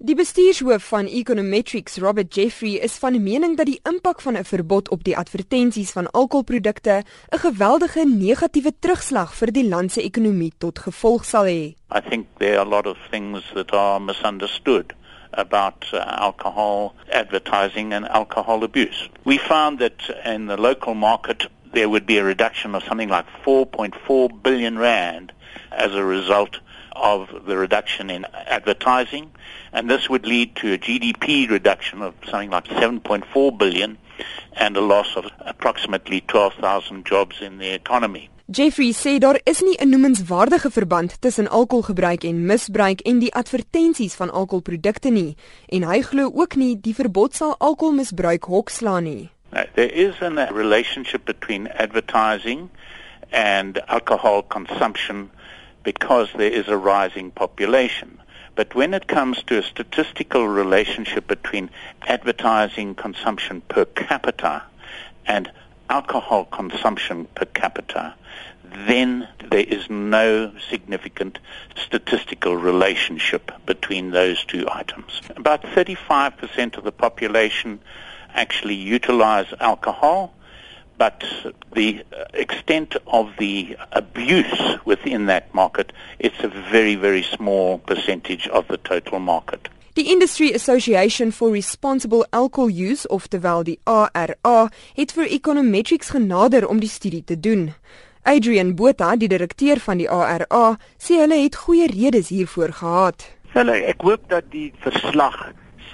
Die bestuurshoof van Econometrics, Robert Jeffrey, is van mening dat die impak van 'n verbod op die advertensies van alkoholprodukte 'n geweldige negatiewe terugslag vir die land se ekonomie tot gevolg sal hê. I think there are a lot of things that are misunderstood about uh, alcohol advertising and alcohol abuse. We found that in the local market there would be a reduction of something like 4.4 billion rand as a result of the reduction in advertising and this would lead to a GDP reduction of something like 7.4 billion and a loss of approximately 12,000 jobs in the economy. Jeffrey sê daar is nie 'n noemenswaardige verband tussen alkoholgebruik en misbruik en die advertensies van alkoholprodukte nie en hy glo ook nie die verbod sal alkoholmisbruik hokslaan nie. Now, there is a relationship between advertising and alcohol consumption because there is a rising population. But when it comes to a statistical relationship between advertising consumption per capita and alcohol consumption per capita, then there is no significant statistical relationship between those two items. About 35% of the population actually utilize alcohol but the extent of the abuse within that market it's a very very small percentage of the total market Die Industry Association for Responsible Alcohol Use, oftewel die ARA, het vir Econometrics genader om die studie te doen. Adrian Botha, die direkteur van die ARA, sê hulle het goeie redes hiervoor gehad. Hulle, ek hoop dat die verslag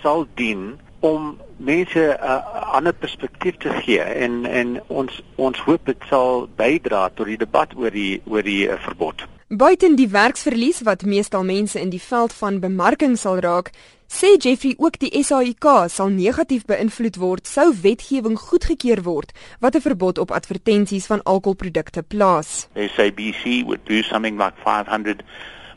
sal dien om mense 'n uh, ander perspektief te gee en en ons ons hoop dit sal bydra tot die debat oor die oor die uh, verbod. Buiten die werksverlies wat meestal mense in die veld van bemarking sal raak, sê Jeffrey ook die SAIK sal negatief beïnvloed word sou wetgewing goedgekeur word wat 'n verbod op advertensies van alkoholprodukte plaas. SABC would do something like 500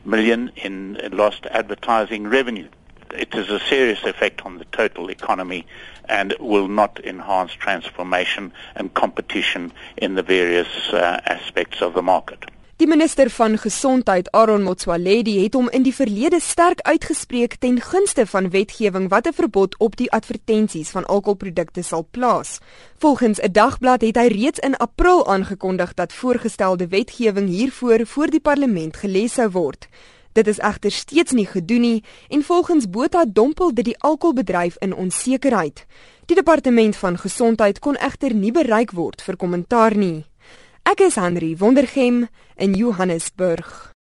million in lost advertising revenue it has a serious effect on the total economy and will not enhance transformation and competition in the various uh, aspects of the market. Die minister van gesondheid Aaron Motsoaledi het hom in die verlede sterk uitgespreek ten gunste van wetgewing wat 'n verbod op die advertensies van alkoholprodukte sal plaas. Volgens 'n dagblad het hy reeds in April aangekondig dat voorgestelde wetgewing hiervoor voor die parlement gelees sou word. Dit is egter steeds nie gedoen nie en volgens Botha dompel dit die alkoholbedryf in onsekerheid. Die departement van gesondheid kon egter nie bereik word vir kommentaar nie. Ek is Henry Wondergem in Johannesburg.